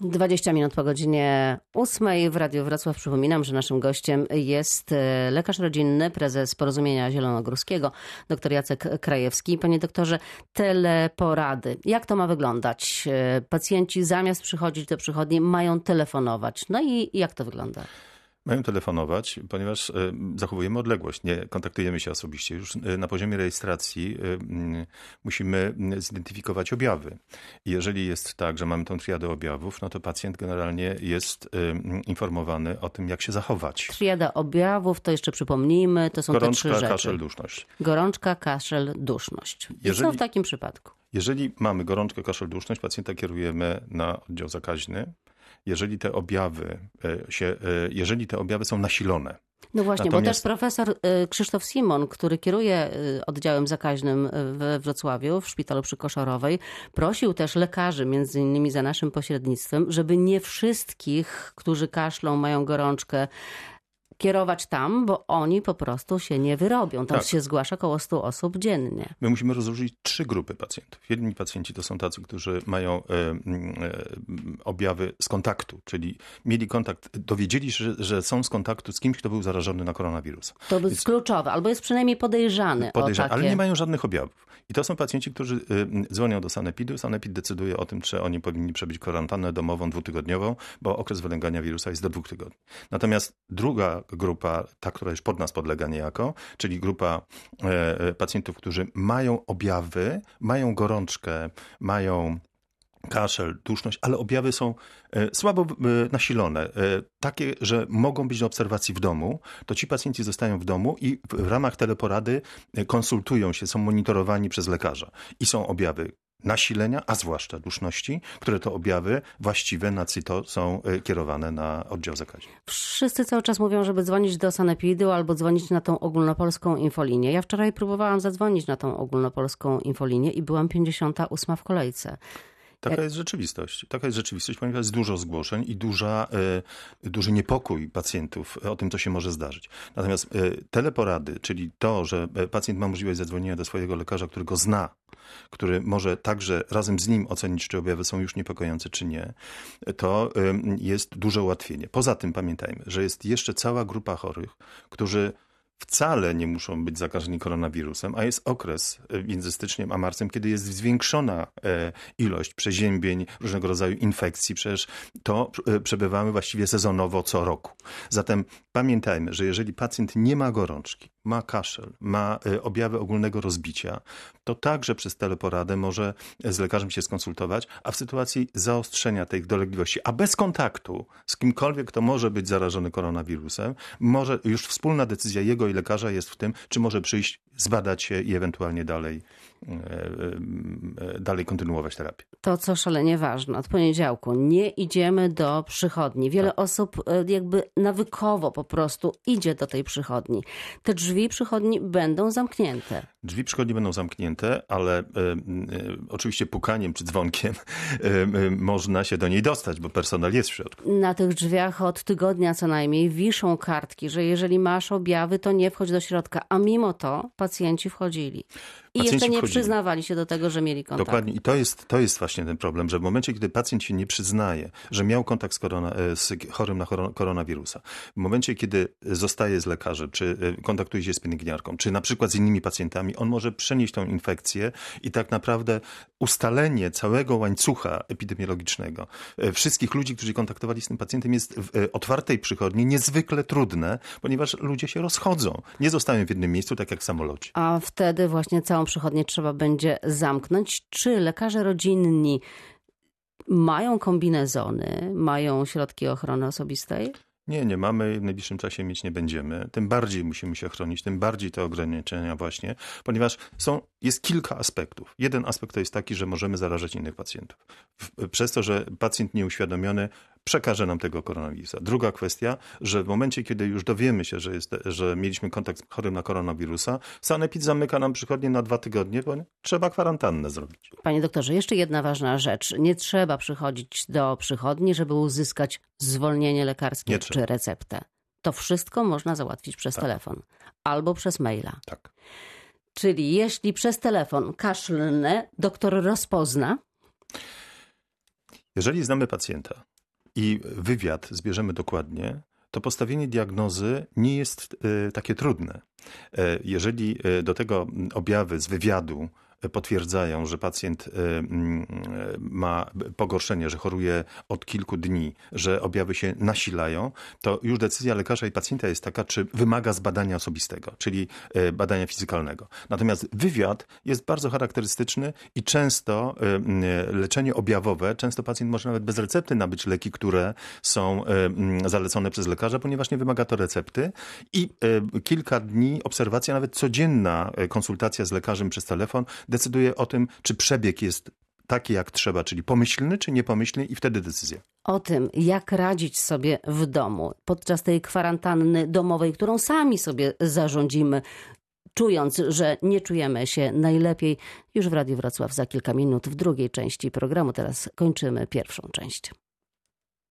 20 minut po godzinie 8 w Radiu Wrocław. Przypominam, że naszym gościem jest e, lekarz rodzinny, prezes Porozumienia Zielonogórskiego, dr Jacek Krajewski. Panie doktorze, teleporady. Jak to ma wyglądać? E, Pacjenci zamiast przychodzić do przychodni mają telefonować. No i jak to wygląda? Mają telefonować, ponieważ e, zachowujemy odległość, nie kontaktujemy się osobiście. Już e, na poziomie rejestracji e, musimy zidentyfikować objawy. Jeżeli jest tak, że mamy tą triadę objawów, no to pacjent generalnie jest informowany o tym, jak się zachować. Triada objawów, to jeszcze przypomnijmy, to są te trzy Gorączka, rzeczy. kaszel, duszność. Gorączka, kaszel, duszność. Jeżeli- co w takim przypadku? Jeżeli mamy gorączkę, kaszel, duszność, pacjenta kierujemy na oddział zakaźny. Jeżeli te objawy e, się, e, jeżeli te objawy są nasilone, No właśnie, bo Natomiast- też profesor y, Krzysztof Simon, który kieruje oddziałem zakaźnym we Wrocławiu w szpitalu przy Koszorowej, prosił też lekarzy, między innymi za naszym pośrednictwem, żeby nie wszystkich, którzy kaszlą, mają gorączkę, kierować tam, bo oni po prostu się nie wyrobią. Tam Tak. się zgłasza około 100 osób dziennie. My musimy rozróżnić trzy grupy pacjentów. Jedni pacjenci to są tacy, którzy mają e, mm, e, objawy z kontaktu, czyli mieli kontakt, dowiedzieli się, że, że są z kontaktu z kimś, kto był zarażony na koronawirusa. To jest kluczowe, albo jest przynajmniej podejrzany Podejrzewam, o takie... ale nie mają żadnych objawów. I to są pacjenci, którzy dzwonią do sanepidu. Sanepid decyduje o tym, czy oni powinni przebyć kwarantannę domową dwutygodniową, bo okres wylęgania wirusa jest do dwóch tygodni. Natomiast druga grupa, ta, która już pod nas podlega niejako, czyli grupa e, e, pacjentów, którzy mają objawy, mają gorączkę, mają kaszel, duszność, ale objawy są e, słabo nasilone. Takie, że mogą być do obserwacji w domu, to ci pacjenci zostają w domu i w ramach teleporady konsultują się, są monitorowani przez lekarza. I są objawy nasilenia, a zwłaszcza duszności, które to objawy właściwe na CITO są e, kierowane na oddział zakaźny. Wszyscy cały czas mówią, żeby dzwonić do Sanepidu albo dzwonić na tą ogólnopolską infolinię. Ja wczoraj próbowałam zadzwonić na tą ogólnopolską infolinię i byłam 58 w kolejce. Taka jest rzeczywistość. Taka jest rzeczywistość, ponieważ jest dużo zgłoszeń i duża, e, duży niepokój pacjentów o tym, co się może zdarzyć. Natomiast e, teleporady, czyli to, że e, pacjent ma możliwość zadzwonienia do swojego lekarza, który go zna, który może także razem z nim ocenić, czy objawy są już niepokojące, czy nie, to e, jest duże ułatwienie. Poza tym pamiętajmy, że jest jeszcze cała grupa chorych, którzy wcale nie muszą być zakażeni koronawirusem, a jest okres e, między styczniem a marcem, kiedy jest zwiększona e, ilość przeziębień, różnego rodzaju infekcji. Przecież to e, przebywamy właściwie sezonowo co roku. Zatem pamiętajmy, że jeżeli pacjent nie ma gorączki, ma kaszel, ma objawy ogólnego rozbicia, to także przez teleporadę może z lekarzem się skonsultować, a w sytuacji zaostrzenia tych dolegliwości, a bez kontaktu z kimkolwiek, kto może być zarażony koronawirusem, może już wspólna decyzja jego i lekarza jest w tym, czy może przyjść, zbadać się i ewentualnie dalej, e, e, e, dalej kontynuować terapię. To, co szalenie ważne, od poniedziałku nie idziemy do przychodni. Wiele osób e, jakby nawykowo po prostu idzie do tej przychodni. Te drzwi przychodni będą zamknięte. Drzwi przychodni będą zamknięte, ale e, e, oczywiście pukaniem czy dzwonkiem można się do niej dostać, bo personel jest w środku. Na tych drzwiach od tygodnia co najmniej wiszą kartki, że jeżeli masz objawy, to nie wchodź do środka. A mimo to pacjenci wchodzili. I jeszcze nie wchodzili. przyznawali się do tego, że mieli kontakt. Dokładnie. I to jest, to jest właśnie ten problem, że w momencie, kiedy pacjent się nie przyznaje, że miał kontakt z, korona, e, z chorym na koronawirusa, w momencie, kiedy zostaje z lekarzem, czy e, kontaktuje się z pielęgniarką, czy na przykład z innymi pacjentami, on może przenieść tą infekcję i tak naprawdę ustalenie całego łańcucha epidemiologicznego e, wszystkich ludzi, którzy kontaktowali z tym pacjentem jest w otwartej przychodni niezwykle trudne, ponieważ ludzie się rozchodzą. Nie zostają w jednym miejscu, tak jak w samolocie. A wtedy właśnie całą przychodnię trzeba będzie zamknąć. Czy lekarze rodzinni mają kombinezony, mają środki ochrony osobistej? Nie, nie mamy, w najbliższym czasie mieć nie będziemy. Tym bardziej musimy się chronić, tym bardziej te ograniczenia właśnie, ponieważ są, jest kilka aspektów. Jeden aspekt to jest taki, że możemy zarażać innych pacjentów. Przez to, że pacjent nieuświadomiony przekaże nam tego koronawirusa. Druga kwestia, że w momencie, kiedy już dowiemy się, że, jest, że mieliśmy kontakt z chorym na koronawirusa, sanepid zamyka nam przychodnie na dwa tygodnie, bo trzeba kwarantannę zrobić. Panie doktorze, jeszcze jedna ważna rzecz. Nie trzeba przychodzić do przychodni, żeby uzyskać zwolnienie lekarskie czy receptę. To wszystko można załatwić przez telefon albo przez maila. Tak. Czyli jeśli przez telefon kaszlnę doktor rozpozna, Jeżeli znamy pacjenta i wywiad zbierzemy dokładnie, to postawienie diagnozy nie jest y, takie trudne. E, jeżeli y, do tego objawy z wywiadu potwierdzają, że pacjent y, mm, ma pogorszenie, że choruje od kilku dni, że objawy się nasilają, to już decyzja lekarza i pacjenta jest taka, czy wymaga zbadania osobistego, czyli y, badania fizykalnego. Natomiast wywiad jest bardzo charakterystyczny i często y, leczenie objawowe, często pacjent może nawet bez recepty nabyć leki, które są mm, zalecone przez lekarza, ponieważ nie wymaga to recepty i kilka dni obserwacja, nawet codzienna konsultacja z lekarzem przez telefon decyduje o tym, czy przebieg jest taki jak trzeba, czyli pomyślny czy niepomyślny i wtedy decyzja. O tym, jak radzić sobie w domu podczas tej kwarantanny domowej, którą sami sobie zarządzimy, czując, że nie czujemy się najlepiej, już w Radiu Wrocław za kilka minut w drugiej części programu. Teraz kończymy pierwszą część.